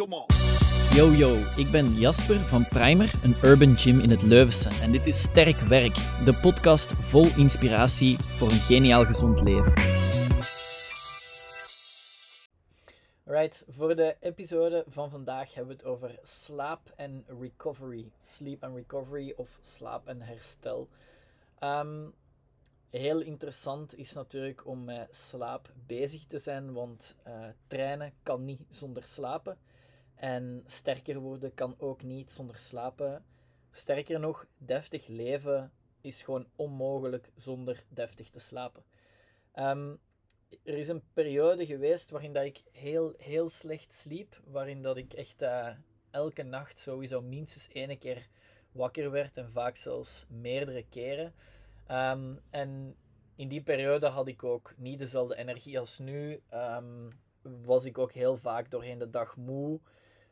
come on. Yo yo, ik ben Jasper van Primer, een urban gym in het Leuvense. En dit is Sterk Werk, de podcast vol inspiratie voor een geniaal gezond leven. Alright, voor de episode van vandaag hebben we het over slaap en recovery. Sleep and recovery of slaap en herstel. Ehm, heel interessant is natuurlijk om met slaap bezig te zijn, want uh, trainen kan niet zonder slapen. En sterker worden kan ook niet zonder slapen. Sterker nog, deftig leven is gewoon onmogelijk zonder deftig te slapen. Um, er is een periode geweest waarin dat ik heel, heel slecht sliep. Waarin dat ik echt uh, elke nacht sowieso minstens één keer wakker werd. En vaak zelfs meerdere keren. Um, en in die periode had ik ook niet dezelfde energie als nu. Um, was ik ook heel vaak doorheen de dag moe.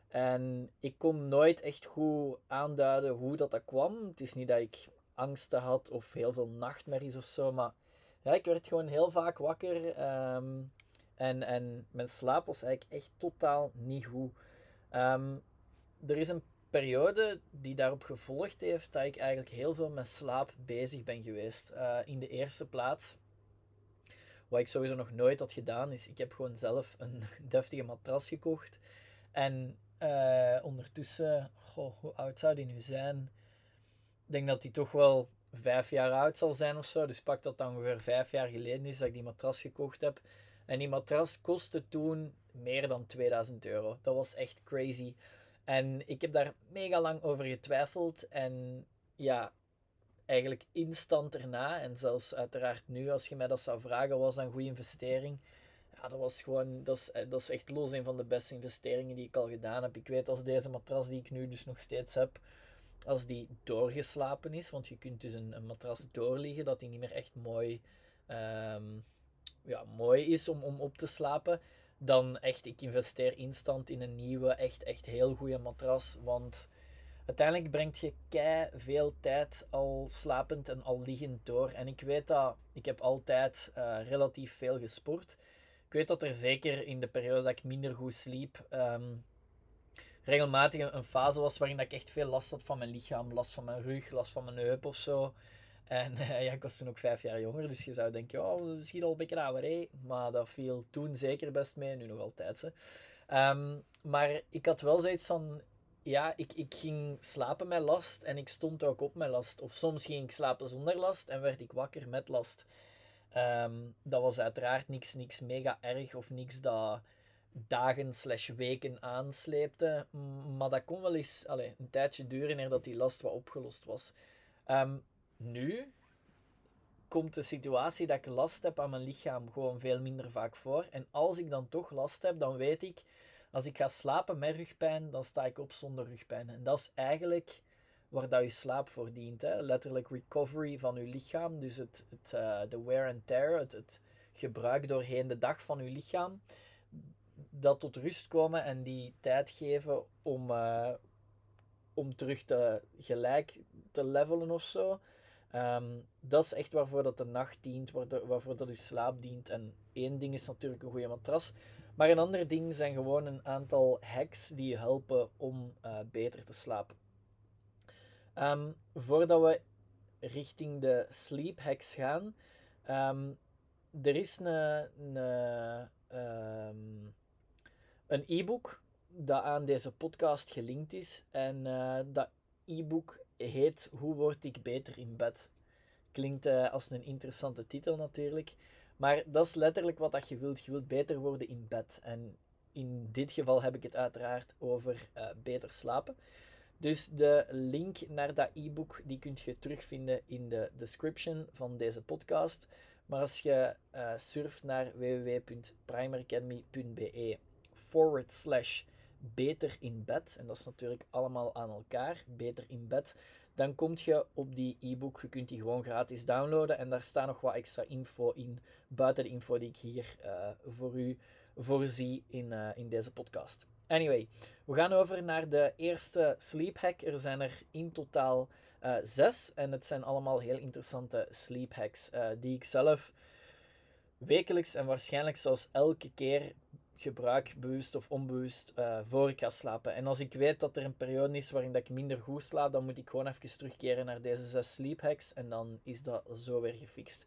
En ik kon nooit echt goed aanduiden hoe dat, dat kwam. Het is niet dat ik angsten had of heel veel nachtmerries of zo, maar ja, ik werd gewoon heel vaak wakker. Um, en, en mijn slaap was eigenlijk echt totaal niet goed. Um, er is een periode die daarop gevolgd heeft dat ik eigenlijk heel veel met slaap bezig ben geweest. Uh, in de eerste plaats, wat ik sowieso nog nooit had gedaan, is ik heb gewoon zelf een deftige matras gekocht. En uh, ondertussen, goh, hoe oud zou die nu zijn? Ik denk dat die toch wel vijf jaar oud zal zijn of zo. Dus pak dat dan ongeveer vijf jaar geleden is dat ik die matras gekocht heb. En die matras kostte toen meer dan 2000 euro. Dat was echt crazy. En ik heb daar mega lang over getwijfeld. En ja, eigenlijk instant erna, en zelfs uiteraard nu, als je mij dat zou vragen, was dat een goede investering. Ja, dat was gewoon, dat is, dat is echt los een van de beste investeringen die ik al gedaan heb. Ik weet als deze matras die ik nu dus nog steeds heb, als die doorgeslapen is, want je kunt dus een, matras doorliggen, dat die niet meer echt mooi, um, ja, mooi is om, om op te slapen, dan echt, ik investeer instant in een nieuwe, echt, echt heel goede matras, want uiteindelijk brengt je kei veel tijd al slapend en al liggend door. En ik weet dat, ik heb altijd uh, relatief veel gesport. Ik weet dat er zeker in de periode dat ik minder goed sliep, um, regelmatig een fase was waarin ik echt veel last had van mijn lichaam. Last van mijn rug, last van mijn heup of zo. En uh, ja, ik was toen ook vijf jaar jonger, dus je zou denken, oh, misschien al een beetje ouder, hé. Maar dat viel toen zeker best mee, nu nog altijd. Hè. Um, maar ik had wel zoiets van, ja, ik, ik ging slapen met last en ik stond ook op met last. Of soms ging ik slapen zonder last en werd ik wakker met last. Um, dat was uiteraard niks, niks mega erg of niks dat dagen slash weken aansleepte. Maar dat kon wel eens allez, een tijdje duren eer dat die last wat opgelost was. Um, nu komt de situatie dat ik last heb aan mijn lichaam gewoon veel minder vaak voor. En als ik dan toch last heb, dan weet ik, als ik ga slapen met rugpijn, dan sta ik op zonder rugpijn. En dat is eigenlijk waar dat je slaap voor dient. Hè? Letterlijk recovery van je lichaam. Dus het, het, uh, de wear and tear, het, het gebruik doorheen de dag van je lichaam dat tot rust komen en die tijd geven om, uh, om terug te gelijk te levelen of zo. Um, dat is echt waarvoor dat de nacht dient, waarvoor dat je slaap dient. En één ding is natuurlijk een goede matras. Maar een ander ding zijn gewoon een aantal hacks die je helpen om uh, beter te slapen. Um, voordat we richting de sleep hacks gaan, um, er is een, um, een e-book dat aan deze podcast gelinkt is. En uh, dat e-book heet Hoe word ik beter in bed? Klinkt uh, als een interessante titel natuurlijk. Maar dat is letterlijk wat dat je wilt. Je wilt beter worden in bed. En in dit geval heb ik het uiteraard over uh, beter slapen. Dus de link naar dat e-book die kunt je terugvinden in de description van deze podcast. Maar als je uh, surft naar www.primeracademy.be forward slash beter in bed, en dat is natuurlijk allemaal aan elkaar, beter in bed, dan kom je op die e-book. Je kunt die gewoon gratis downloaden en daar staat nog wat extra info in, buiten de info die ik hier uh, voor u voorzie in, uh, in deze podcast. Anyway, we gaan over naar de eerste sleep hack. Er zijn er in totaal uh, zes en het zijn allemaal heel interessante sleep hacks die ik zelf wekelijks en waarschijnlijk zelfs elke keer gebruik, bewust of onbewust, uh, voor ik ga slapen. En als ik weet dat er een periode is waarin dat ik minder goed slaap, dan moet ik gewoon even terugkeren naar deze zes sleep hacks en dan is dat zo weer gefixt.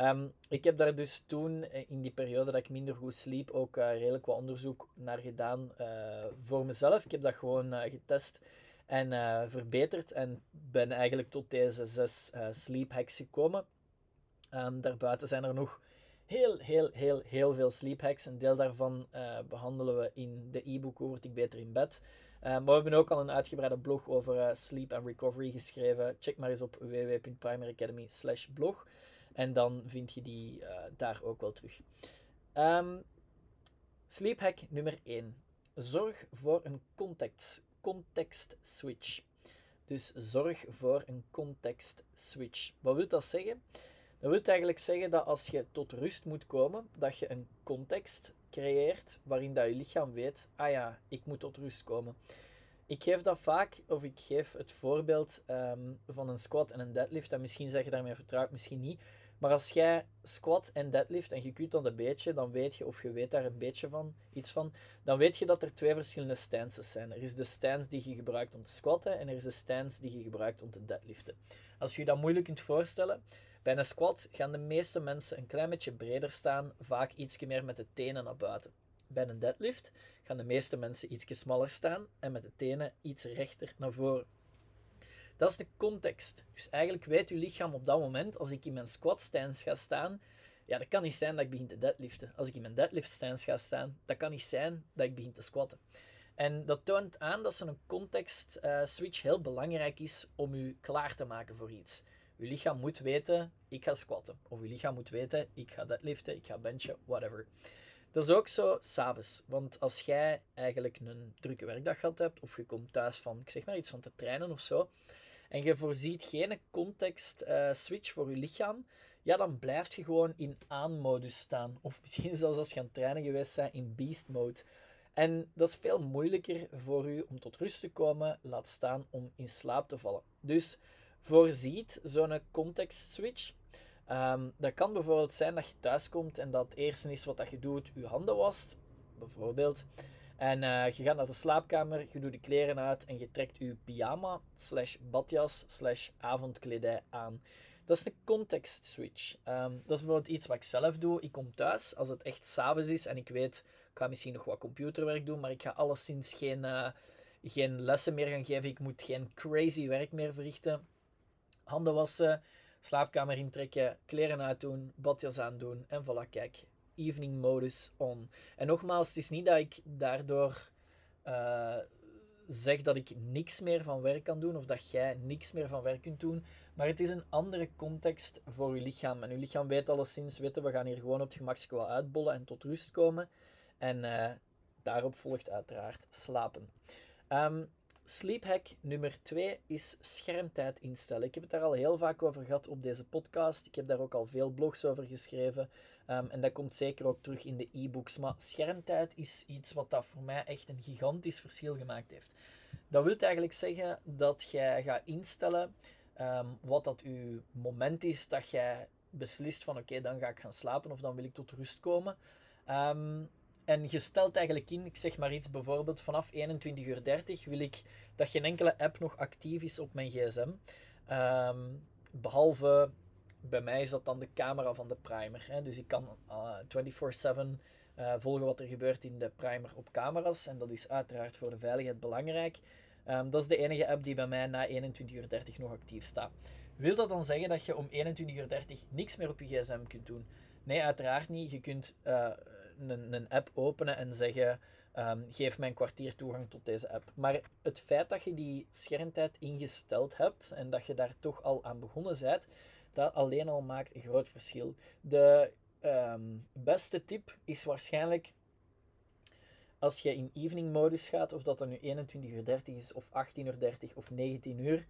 Ehm, ik heb daar dus toen, eh, in die periode dat ik minder goed sliep, ook uh, redelijk wat onderzoek naar gedaan voor mezelf. Ik heb dat gewoon getest en verbeterd en ben eigenlijk tot deze zes sleep hacks gekomen. Um, daarbuiten zijn er nog heel, heel, heel, heel veel sleep hacks. Een deel daarvan behandelen we in de e-book Hoe word ik beter in bed. Uh, maar we hebben ook al een uitgebreide blog over uh, sleep and recovery geschreven. Check maar eens op www.primaryacademy blog. En dan vind je die daar ook wel terug. Um, sleep hack nummer 1. Zorg voor een context, context switch. Dus zorg voor een context switch. Wat wil dat zeggen? Dat wil eigenlijk zeggen dat als je tot rust moet komen, dat je een context creëert waarin dat je lichaam weet, ah ja, ik moet tot rust komen. Ik geef dat vaak, of ik geef het voorbeeld ehm, van een squat en een deadlift. En misschien zeg je daarmee vertrouwd, misschien niet. Maar als jij squat en deadlift en je kunt dat een beetje, dan weet je, of je weet daar een beetje van, iets van, dan weet je dat er twee verschillende stances zijn. Er is de stance die je gebruikt om te squatten en er is de stance die je gebruikt om te deadliften. Als je je dat moeilijk kunt voorstellen, bij een squat gaan de meeste mensen een klein beetje breder staan, vaak iets meer met de tenen naar buiten. Bij een deadlift gaan de meeste mensen iets smaller staan en met de tenen iets rechter naar voren. Dat is de context. Dus eigenlijk weet uw lichaam op dat moment, als ik in mijn squat stance ga staan, ja, dat kan niet zijn dat ik begin te deadliften. Als ik in mijn deadlift stance ga staan, dat kan niet zijn dat ik begin te squatten. En dat toont aan dat zo'n context uh, switch heel belangrijk is om u klaar te maken voor iets. Je lichaam moet weten, ik ga squatten. Of je lichaam moet weten, ik ga deadliften, ik ga benchen, whatever. Dat is ook zo s'avonds. Want als jij eigenlijk een drukke werkdag gehad hebt, of je komt thuis van, ik zeg maar iets van te trainen of zo, en je voorziet geen context uh, switch voor je lichaam, ja, dan blijf je gewoon in aan-modus staan. Of misschien zelfs als je aan het trainen geweest bent, in beast mode. En dat is veel moeilijker voor u om tot rust te komen, laat staan om in slaap te vallen. Dus voorziet zo'n context switch. Ehm, dat kan bijvoorbeeld zijn dat je thuis komt en dat het eerste is wat dat je doet, je handen wast, bijvoorbeeld. En uh, je gaat naar de slaapkamer, je doet de kleren uit en je trekt je pyjama slash badjas slash avondkledij aan. Dat is de context switch. Um, dat is bijvoorbeeld iets wat ik zelf doe. Ik kom thuis als het echt s'avonds is en ik weet, ik ga misschien nog wat computerwerk doen, maar ik ga alleszins geen, uh, geen lessen meer gaan geven. Ik moet geen crazy werk meer verrichten handen wassen, slaapkamer intrekken, kleren uitdoen, badjas aandoen en voilà, kijk, evening modus on. En nogmaals, het is niet dat ik daardoor uh, zeg dat ik niks meer van werk kan doen of dat jij niks meer van werk kunt doen, maar het is een andere context voor je lichaam. En je lichaam weet alleszins, weten we gaan hier gewoon op het wel uitbollen en tot rust komen. En uh, daarop volgt uiteraard slapen. Um, Sleep hack nummer 2 is schermtijd instellen. Ik heb het daar al heel vaak over gehad op deze podcast. Ik heb daar ook al veel blogs over geschreven. Um, en dat komt zeker ook terug in de e-books. Maar schermtijd is iets wat dat voor mij echt een gigantisch verschil gemaakt heeft. Dat wil eigenlijk zeggen dat jij gaat instellen um, wat dat je moment is dat jij beslist van oké, dan ga ik gaan slapen of dan wil ik tot rust komen. Um, en je stelt eigenlijk in, ik zeg maar iets, bijvoorbeeld vanaf 21.30 uur wil ik dat geen enkele app nog actief is op mijn gsm. Ehm, behalve, bij mij is dat dan de camera van de primer. Hè. Dus ik kan uh, 24-7 uh, volgen wat er gebeurt in de primer op camera's. En dat is uiteraard voor de veiligheid belangrijk. Um, dat is de enige app die bij mij na 21.30 uur nog actief staat. Wil dat dan zeggen dat je om 21.30 uur niks meer op je gsm kunt doen? Nee, uiteraard niet. Je kunt uh, een, een app openen en zeggen: um, geef mij een kwartier toegang tot deze app. Maar het feit dat je die schermtijd ingesteld hebt en dat je daar toch al aan begonnen bent, dat alleen al maakt een groot verschil. De ehm, beste tip is waarschijnlijk als je in evening modus gaat, of dat dan nu 21.30 uur is, of 18.30 uur of 19 uur,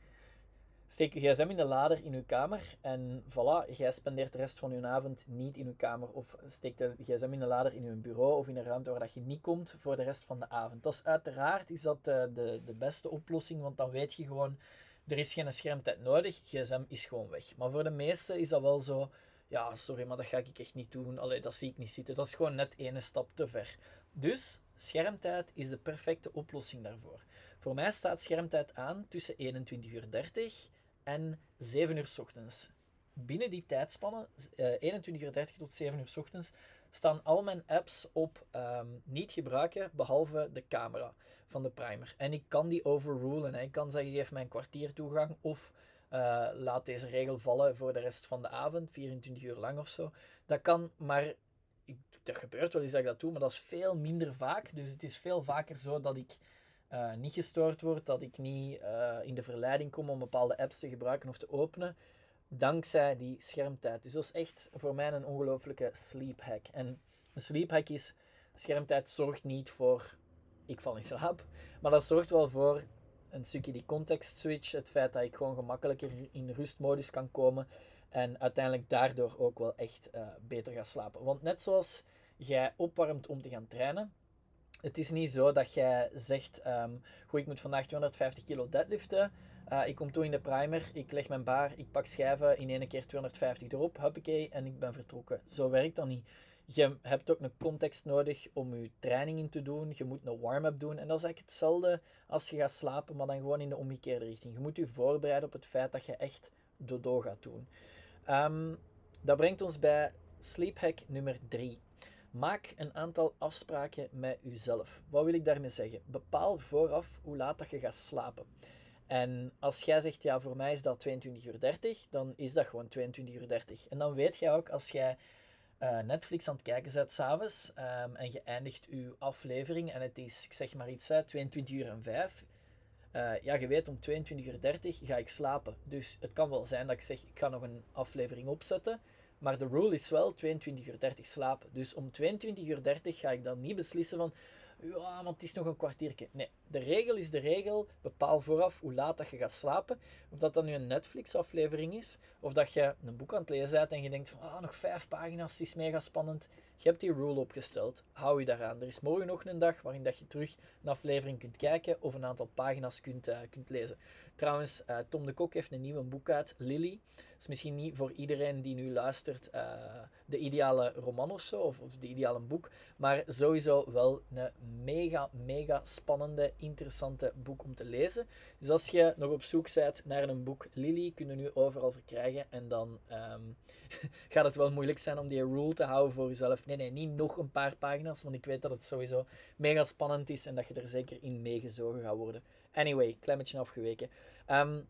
Steek je gsm in de lader in uw kamer en voilà, jij spendeert de rest van je avond niet in uw kamer. Of steek de gsm in de lader in uw bureau of in een ruimte waar dat je niet komt voor de rest van de avond. Dat is uiteraard is dat eh, de, de beste oplossing, want dan weet je gewoon, er is geen schermtijd nodig, gsm is gewoon weg. Maar voor de meesten is dat wel zo, ja, sorry, maar dat ga ik echt niet doen. Allee, dat zie ik niet zitten. Dat is gewoon net ene stap te ver. Dus schermtijd is de perfecte oplossing daarvoor. Voor mij staat schermtijd aan tussen 21.30 uur en 7 uur s ochtends. Binnen die tijdspannen, uh, 21.30 uur tot 7 uur s ochtends, staan al mijn apps op um, niet gebruiken, behalve de camera van de primer. En ik kan die overrulen. Ik kan zeggen, geef mij een kwartier toegang of uh, laat deze regel vallen voor de rest van de avond, 24 uur lang of zo. Dat kan, maar ik, dat gebeurt wel eens dat ik dat doe, maar dat is veel minder vaak. Dus het is veel vaker zo dat ik uh, niet gestoord word, dat ik niet uh, in de verleiding kom om bepaalde apps te gebruiken of te openen, dankzij die schermtijd. Dus dat is echt voor mij een ongelofelijke sleep hack. En een sleep hack is, schermtijd zorgt niet voor ik val in slaap, maar dat zorgt wel voor een stukje die context switch, het feit dat ik gewoon gemakkelijker in rustmodus kan komen en uiteindelijk daardoor ook wel echt uh, beter ga slapen. Want net zoals jij opwarmt om te gaan trainen, het is niet zo dat jij zegt, um, goed, ik moet vandaag 250 kilo deadliften, uh, ik kom toe in de primer, ik leg mijn bar, ik pak schijven, in één keer 250 erop, huppakee, en ik ben vertrokken. Zo werkt dat niet. Je hebt ook een context nodig om je training in te doen. Je moet een warm-up doen. En dat is eigenlijk hetzelfde als je gaat slapen, maar dan gewoon in de omgekeerde richting. Je moet je voorbereiden op het feit dat je echt dodo gaat doen. Um, dat brengt ons bij sleep hack nummer 3. Maak een aantal afspraken met jezelf. Wat wil ik daarmee zeggen? Bepaal vooraf hoe laat dat je gaat slapen. En als jij zegt, ja, voor mij is dat 22 uur 30, dan is dat gewoon 22 uur 30. En dan weet jij ook, als jij uh, Netflix aan het kijken bent s'avonds um, en je eindigt je aflevering en het is, ik zeg maar iets, hè, 22 uur en 5. Uh, ja, je weet, om 22 uur 30 ga ik slapen. Dus het kan wel zijn dat ik zeg, ik ga nog een aflevering opzetten. Maar de rule is wel 22 uur 30 slapen. Dus om 22 uur 30 ga ik dan niet beslissen van, ja, want het is nog een kwartiertje. Nee, de regel is de regel. Bepaal vooraf hoe laat dat je gaat slapen. Of dat dan nu een Netflix-aflevering is, of dat je een boek aan het lezen bent en je denkt van, ah, nog vijf pagina's, is mega spannend. Je hebt die rule opgesteld. Hou je daaraan. Er is morgen nog een dag waarin dat je terug een aflevering kunt kijken of een aantal pagina's kunt, uh, kunt lezen. Trouwens, uh, Tom de Kok heeft een nieuw boek uit, Lily. is misschien niet voor iedereen die nu luistert uh, de ideale roman of zo, of, de ideale boek. Maar sowieso wel een mega, mega spannende, interessante boek om te lezen. Dus als je nog op zoek bent naar een boek Lily, kun je nu overal verkrijgen. En dan um, gaat het wel moeilijk zijn om die rule te houden voor jezelf. Nee, nee, niet nog een paar pagina's, want ik weet dat het sowieso mega spannend is en dat je er zeker in meegezogen gaat worden. Anyway, klein afgeweken. Um,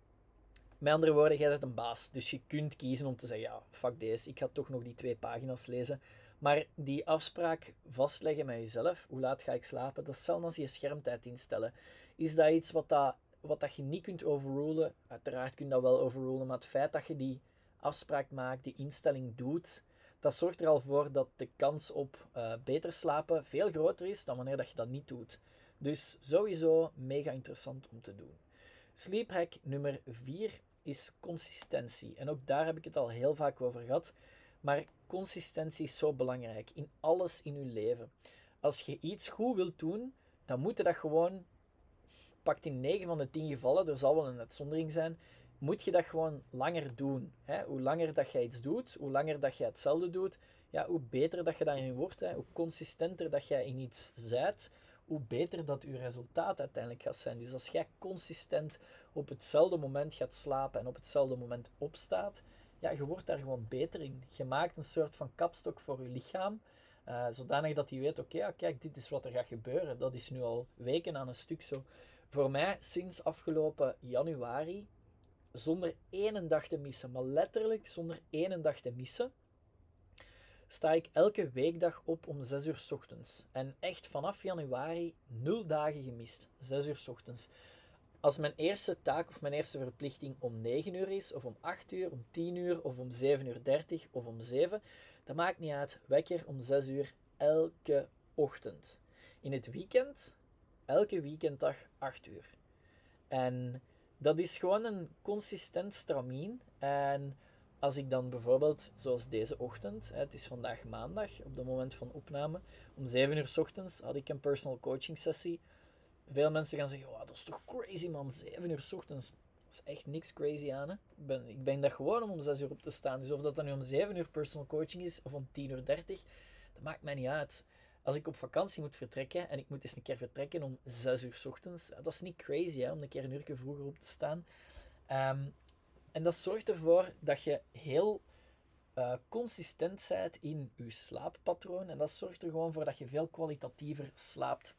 met andere woorden, jij bent een baas. Dus je kunt kiezen om te zeggen, ja, fuck deze, ik ga toch nog die twee pagina's lezen. Maar die afspraak vastleggen met jezelf, hoe laat ga ik slapen, dat is hetzelfde als je schermtijd instellen. Is dat iets wat, dat, wat dat je niet kunt overrulen? Uiteraard kun je dat wel overrulen, maar het feit dat je die afspraak maakt, die instelling doet, dat zorgt er al voor dat de kans op uh, beter slapen veel groter is dan wanneer dat je dat niet doet. Dus sowieso mega interessant om te doen. Sleep hack nummer 4 is consistentie. En ook daar heb ik het al heel vaak over gehad. Maar consistentie is zo belangrijk in alles in je leven. Als je iets goed wilt doen, dan moet je dat gewoon, pakt in 9 van de 10 gevallen, er zal wel een uitzondering zijn, moet je dat gewoon langer doen. Hè? Hoe langer dat je iets doet, hoe langer dat je hetzelfde doet, ja, hoe beter dat je daarin wordt, hoe consistenter dat jij in iets zijt, hoe beter dat je resultaat uiteindelijk gaat zijn. Dus als jij consistent op hetzelfde moment gaat slapen en op hetzelfde moment opstaat, ja, je wordt daar gewoon beter in. Je maakt een soort van kapstok voor je lichaam, uh, zodanig dat hij weet, oké, okay, kijk, dit is wat er gaat gebeuren. Dat is nu al weken aan een stuk zo. Voor mij, sinds afgelopen januari, zonder één dag te missen, maar letterlijk zonder één dag te missen, sta ik elke weekdag op om 6 uur s ochtends. En echt vanaf januari nul dagen gemist. 6 uur s ochtends. Als mijn eerste taak of mijn eerste verplichting om 9 uur is, of om 8 uur, om 10 uur, of om 7 uur 30 of om 7, dat maakt niet uit. Wekker om 6 uur elke ochtend. In het weekend, elke weekenddag 8 uur. En dat is gewoon een consistent stramien. En als ik dan bijvoorbeeld, zoals deze ochtend, het is vandaag maandag, op het moment van opname, om 7 uur s ochtends had ik een personal coaching sessie. Veel mensen gaan zeggen, oh, dat is toch crazy man, 7 uur s ochtends. Dat is echt niks crazy aan. Hè? Ik, ben, ik ben dat gewoon om om 6 uur op te staan. Dus of dat dan nu om 7 uur personal coaching is of om 10 uur 30, dat maakt mij niet uit. Als ik op vakantie moet vertrekken en ik moet eens een keer vertrekken om 6 uur s ochtends, dat is niet crazy hè, om een keer een uur vroeger op te staan. Ehm, en dat zorgt ervoor dat je heel uh, consistent bent in je slaappatroon. En dat zorgt er gewoon voor dat je veel kwalitatiever slaapt.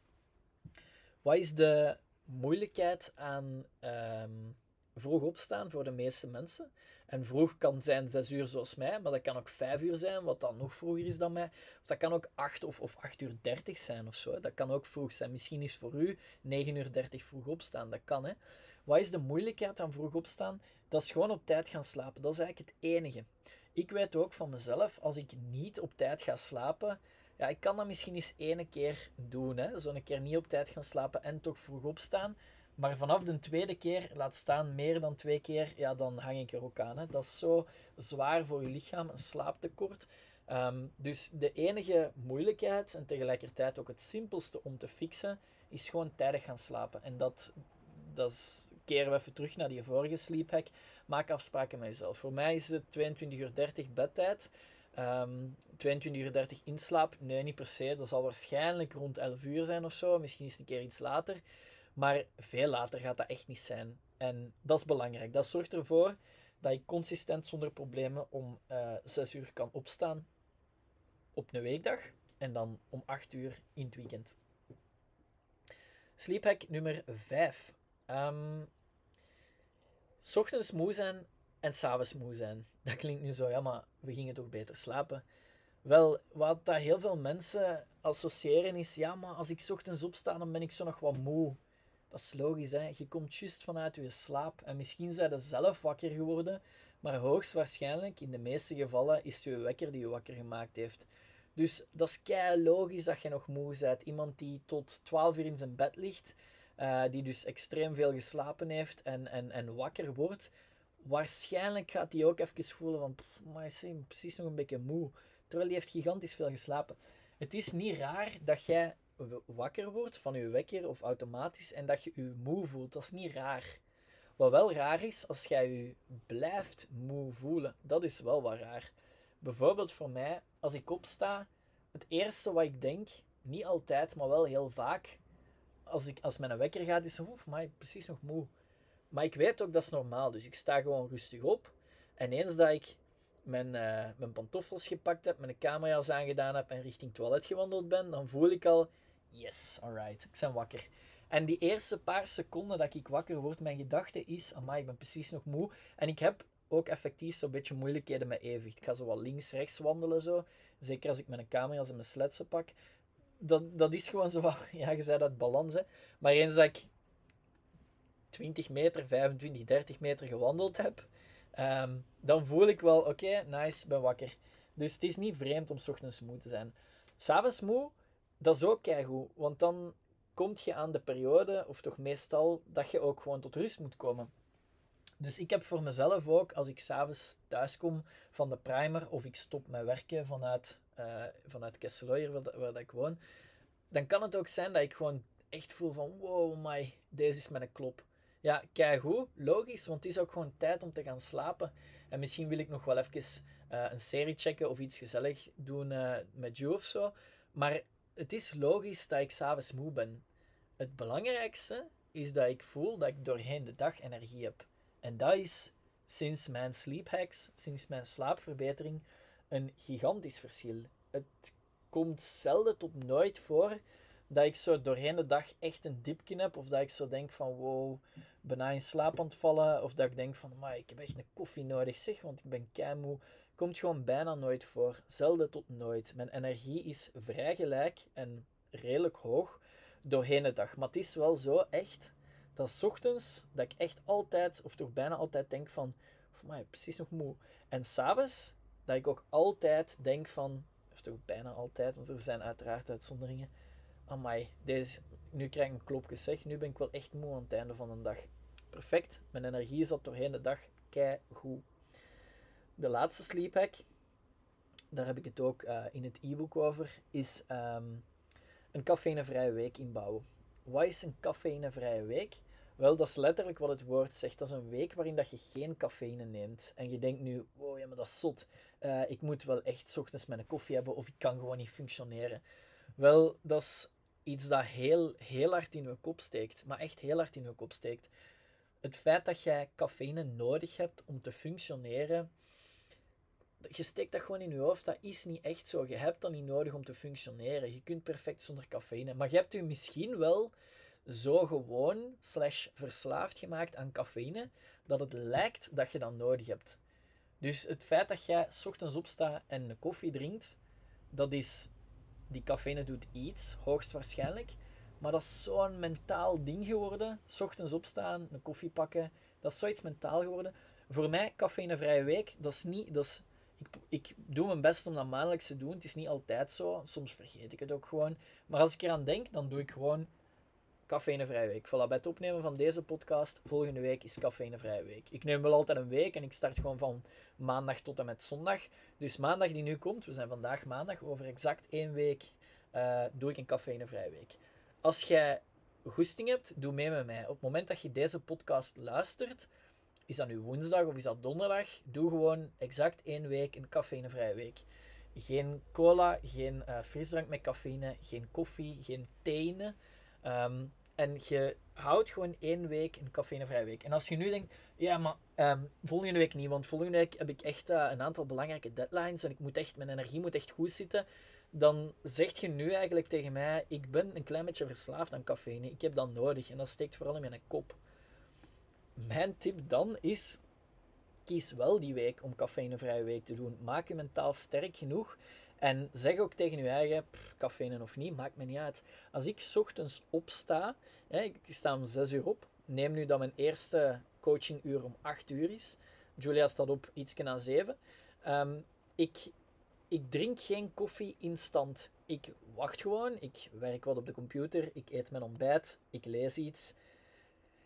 Wat is de moeilijkheid aan um, vroeg opstaan voor de meeste mensen? En vroeg kan zijn 6 uur zoals mij, maar dat kan ook 5 uur zijn, wat dan nog vroeger is dan mij. Of dat kan ook 8 of, of 8 uur 30 zijn of zo. Dat kan ook vroeg zijn. Misschien is voor u 9 uur 30 vroeg opstaan. Dat kan, hè. Wat is de moeilijkheid aan vroeg opstaan? Dat is gewoon op tijd gaan slapen. Dat is eigenlijk het enige. Ik weet ook van mezelf, als ik niet op tijd ga slapen, ja, ik kan dat misschien eens ene keer doen. Hè? Zo een keer niet op tijd gaan slapen en toch vroeg opstaan. Maar vanaf de tweede keer, laat staan meer dan twee keer, ja, dan hang ik er ook aan. Hè? Dat is zo zwaar voor je lichaam, een slaaptekort. Um, dus de enige moeilijkheid en tegelijkertijd ook het simpelste om te fixen, is gewoon tijdig gaan slapen. En dat, dat is, keren we even terug naar die vorige sleephack. Maak afspraken met jezelf. Voor mij is het 22 uur 30 bedtijd. Um, 22 uur 30 inslaap? Nee, niet per se. Dat zal waarschijnlijk rond 11 uur zijn of zo. Misschien is het een keer iets later. Maar veel later gaat dat echt niet zijn. En dat is belangrijk. Dat zorgt ervoor dat je consistent zonder problemen om uh, eh, 6 uur kan opstaan op een weekdag. En dan om 8 uur in het weekend. Sleephack nummer 5. Um, S ochtends moe zijn en s'avonds moe zijn. Dat klinkt nu zo, ja, maar we gingen toch beter slapen. Wel, wat dat heel veel mensen associëren is, ja, maar als ik s ochtends opsta, dan ben ik zo nog wat moe. Dat is logisch, hè. Je komt juist vanuit je slaap. En misschien zijn je zelf wakker geworden, maar hoogstwaarschijnlijk, in de meeste gevallen, is het je wekker die je wakker gemaakt heeft. Dus dat is kei logisch dat je nog moe bent. Iemand die tot 12 uur in zijn bed ligt, uh, die dus extreem veel geslapen heeft en, en, en wakker wordt, waarschijnlijk gaat hij ook even voelen van, maar is precies nog een beetje moe. Terwijl hij heeft gigantisch veel geslapen. Het is niet raar dat jij wakker wordt van je wekker of automatisch en dat je je moe voelt. Dat is niet raar. Wat wel raar is, als jij je blijft moe voelen, dat is wel wat raar. Bijvoorbeeld voor mij, als ik opsta, het eerste wat ik denk, niet altijd, maar wel heel vaak, als, ik, als mijn wekker gaat, is oef, maar precies nog moe. Maar ik weet ook dat is normaal, dus ik sta gewoon rustig op. En eens dat ik mijn, uh, mijn pantoffels gepakt heb, mijn camera's aangedaan heb en richting toilet gewandeld ben, dan voel ik al, yes, alright, ik ben wakker. En die eerste paar seconden dat ik wakker word, mijn gedachte is, amai, ik ben precies nog moe. En ik heb ook effectief zo'n beetje moeilijkheden met evenwicht. Ik ga zo wat links-rechts wandelen zo. Zeker als ik mijn camera's en mijn sletsen pak dat, dat is gewoon zo van, ja, je zei dat balans. Maar eens dat ik 20 meter, 25, 30 meter gewandeld heb, ehm, dan voel ik wel, oké, nice, ben wakker. Dus het is niet vreemd om s ochtends moe te zijn. S'avonds moe, dat is ook goed, want dan kom je aan de periode, of toch meestal, dat je ook gewoon tot rust moet komen. Dus ik heb voor mezelf ook, als ik s'avonds thuis kom van de primer, of ik stop met werken vanuit uh, vanuit Kesseloyer, waar, waar ik woon, dan kan het ook zijn dat ik gewoon echt voel van, wow, my, deze is mijn klop. Ja, hoe, logisch, want het is ook gewoon tijd om te gaan slapen. En misschien wil ik nog wel even uh, een serie checken of iets gezellig doen uh, met you of zo. Maar het is logisch dat ik s'avonds moe ben. Het belangrijkste is dat ik voel dat ik doorheen de dag energie heb. En dat is sinds mijn sleep hacks, sinds mijn slaapverbetering, een gigantisch verschil. Het komt zelden tot nooit voor dat ik zo doorheen de dag echt een dipje heb. Of dat ik zo denk van wow, bijna in slaap aan het vallen. Of dat ik denk van ik heb echt een koffie nodig zeg, want ik ben keimoe. Komt gewoon bijna nooit voor. Zelden tot nooit. Mijn energie is vrij gelijk en redelijk hoog doorheen de dag. Maar het is wel zo echt dat s ochtends dat ik echt altijd, of toch bijna altijd denk van, voor mij precies nog moe. En s'avonds dat ik ook altijd denk van, of toch bijna altijd, want er zijn uiteraard uitzonderingen. Amai, deze, nu krijg ik een klopje zeg, nu ben ik wel echt moe aan het einde van de dag. Perfect, mijn energie zat doorheen de dag kei goed. De laatste sleep hack, daar heb ik het ook uh, in het e-book over, is um, een cafeïnevrije week inbouwen. Wat is een cafeïnevrije week? Wel, dat is letterlijk wat het woord zegt. Dat is een week waarin dat je geen cafeïne neemt. En je denkt nu, wow, ja, maar dat is zot. Uh, ik moet wel echt ochtends mijn koffie hebben of ik kan gewoon niet functioneren. Wel, dat is iets dat heel, heel hard in je kop steekt. Maar echt heel hard in je kop steekt. Het feit dat jij cafeïne nodig hebt om te functioneren, je steekt dat gewoon in je hoofd. Dat is niet echt zo. Je hebt dat niet nodig om te functioneren. Je kunt perfect zonder cafeïne. Maar je hebt je misschien wel zo gewoon slash verslaafd gemaakt aan cafeïne dat het lijkt dat je dat nodig hebt. Dus het feit dat jij s ochtends opstaat en een koffie drinkt, dat is die cafeïne doet iets, hoogstwaarschijnlijk. Maar dat is zo'n mentaal ding geworden. S ochtends opstaan, een koffie pakken. Dat is zoiets mentaal geworden. Voor mij, cafeïnevrije week, dat is niet... Dat is, ik, doe mijn best om dat maandelijks te doen. Het is niet altijd zo. Soms vergeet ik het ook gewoon. Maar als ik eraan denk, dan doe ik gewoon cafeïnevrije week. Voilà, bij het opnemen van deze podcast, volgende week is cafeïnevrije week. Ik neem wel altijd een week en ik start gewoon van maandag tot en met zondag. Dus maandag die nu komt, we zijn vandaag maandag, over exact één week uh, doe ik een cafeïnevrije week. Als jij goesting hebt, doe mee met mij. Op het moment dat je deze podcast luistert, is dat nu woensdag of is dat donderdag, doe gewoon exact één week een cafeïnevrije week. Geen cola, geen uh, frisdrank met cafeïne, geen koffie, geen thee. Um, en je houdt gewoon één week een cafeïnevrije week. En als je nu denkt, ja, maar um, volgende week niet, want volgende week heb ik echt uh, een aantal belangrijke deadlines en ik moet echt, mijn energie moet echt goed zitten. Dan zegt je nu eigenlijk tegen mij, ik ben een klein beetje verslaafd aan cafeïne. Ik heb dat nodig en dat steekt vooral in mijn kop. Mijn tip dan is, kies wel die week om cafeïnevrije week te doen. Maak je mentaal sterk genoeg en zeg ook tegen je eigen, cafeïne of niet, maakt me niet uit. Als ik ochtends opsta, hè, ik sta om 6 uur op, neem nu dat mijn eerste coachinguur om 8 uur is. Julia staat op iets na 7. Um, ik, ik drink geen koffie instant. Ik wacht gewoon, ik werk wat op de computer, ik eet mijn ontbijt, ik lees iets.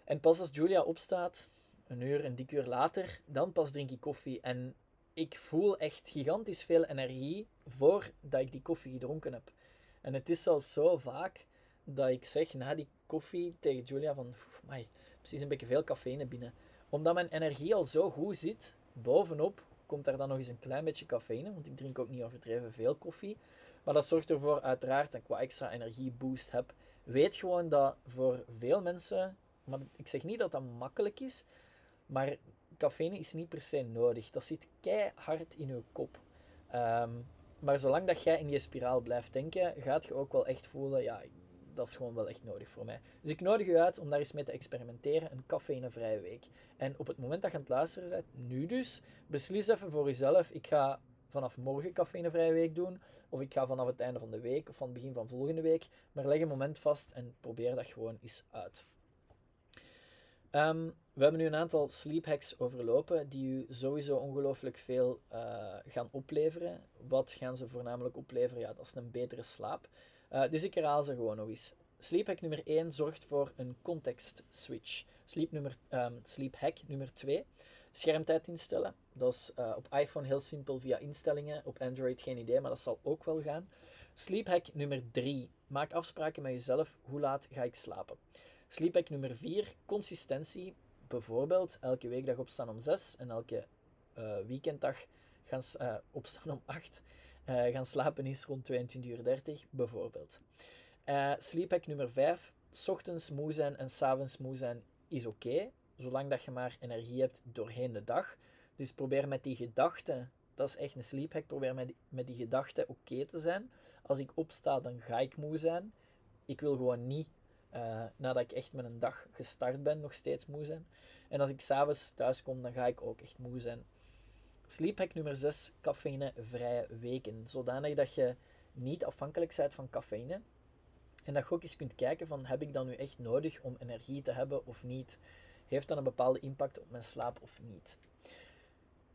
En pas als Julia opstaat, een uur, een dik uur later, dan pas drink ik koffie. En ik voel echt gigantisch veel energie voordat ik die koffie gedronken heb. En het is zelfs zo vaak dat ik zeg na die koffie tegen Julia van, mij, precies een beetje veel cafeïne binnen. Omdat mijn energie al zo goed zit, bovenop komt daar dan nog eens een klein beetje cafeïne, want ik drink ook niet overdreven veel koffie. Maar dat zorgt ervoor uiteraard dat ik wat extra energieboost heb. Weet gewoon dat voor veel mensen, maar ik zeg niet dat dat makkelijk is, maar cafeïne is niet per se nodig. Dat zit keihard in je kop. Ehm, maar zolang dat jij in je spiraal blijft denken, gaat je ook wel echt voelen, ja, dat is gewoon wel echt nodig voor mij. Dus ik nodig u uit om daar eens mee te experimenteren, een cafeïnevrije week. En op het moment dat je aan het luisteren bent, nu dus, beslis even voor jezelf, ik ga vanaf morgen cafeïnevrije week doen, of ik ga vanaf het einde van de week, of van het begin van volgende week, maar leg een moment vast en probeer dat gewoon eens uit. Um, we hebben nu een aantal sleep hacks overlopen die u sowieso ongelooflijk veel uh, gaan opleveren. Wat gaan ze voornamelijk opleveren? Ja, dat is een betere slaap. Uh, dus ik herhaal ze gewoon nog eens. Sleep hack nummer 1 zorgt voor een context switch. Sleep, nummer, um, sleep hack nummer 2. Schermtijd instellen. Dat is uh, op iPhone heel simpel via instellingen. Op Android geen idee, maar dat zal ook wel gaan. Sleep hack nummer 3. Maak afspraken met jezelf. Hoe laat ga ik slapen? Sleep hack nummer 4. Consistentie bijvoorbeeld elke weekdag opstaan om 6 en elke uh, weekenddag gaan uh, opstaan om 8. Uh, eh, gaan slapen is rond 22.30 uur, bijvoorbeeld. sleep hack nummer 5. S ochtends moe zijn en s avonds moe zijn is oké, zolang dat je maar energie hebt doorheen de dag. Dus probeer met die gedachten, dat is echt een sleep hack, probeer met die, met die gedachten oké te zijn. Als ik opsta, dan ga ik moe zijn. Ik wil gewoon niet uh, nadat ik echt met een dag gestart ben, nog steeds moe zijn. En als ik s'avonds thuis kom, dan ga ik ook echt moe zijn. Sleep hack nummer 6, cafeïnevrije weken. Zodanig dat je niet afhankelijk bent van cafeïne. En dat je ook eens kunt kijken van, heb ik dat nu echt nodig om energie te hebben of niet? Heeft dat een bepaalde impact op mijn slaap of niet?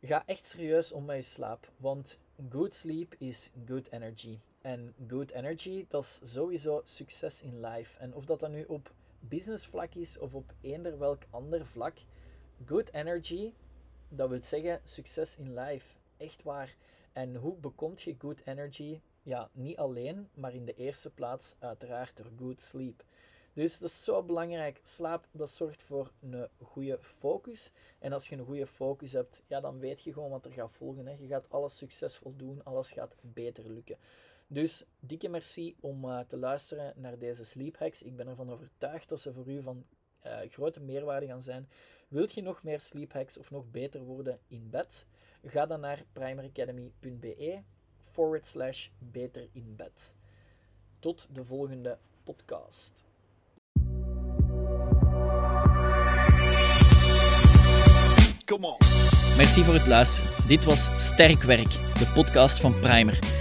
Ga echt serieus om met je slaap, want good sleep is good energy. En good energy, dat is sowieso succes in life. En of dat dan nu op business vlak is of op eender welk ander vlak, good energy, dat wil zeggen succes in life. Echt waar. En hoe bekomt je good energy? Ja, niet alleen, maar in de eerste plaats uiteraard door good sleep. Dus dat is zo belangrijk. Slaap, dat zorgt voor een goede focus. En als je een goede focus hebt, ja, dan weet je gewoon wat er gaat volgen. Hè. Je gaat alles succesvol doen, alles gaat beter lukken. Dus dikke merci om uh, te luisteren naar deze sleep hacks. Ik ben ervan overtuigd dat ze voor u van uh, grote meerwaarde gaan zijn. Wilt je nog meer sleep hacks of nog beter worden in bed? Ga dan naar primeracademy.be forward slash beter in bed. Tot de volgende podcast. Come on. Merci voor het luisteren. Dit was Sterk Werk, de podcast van Primer.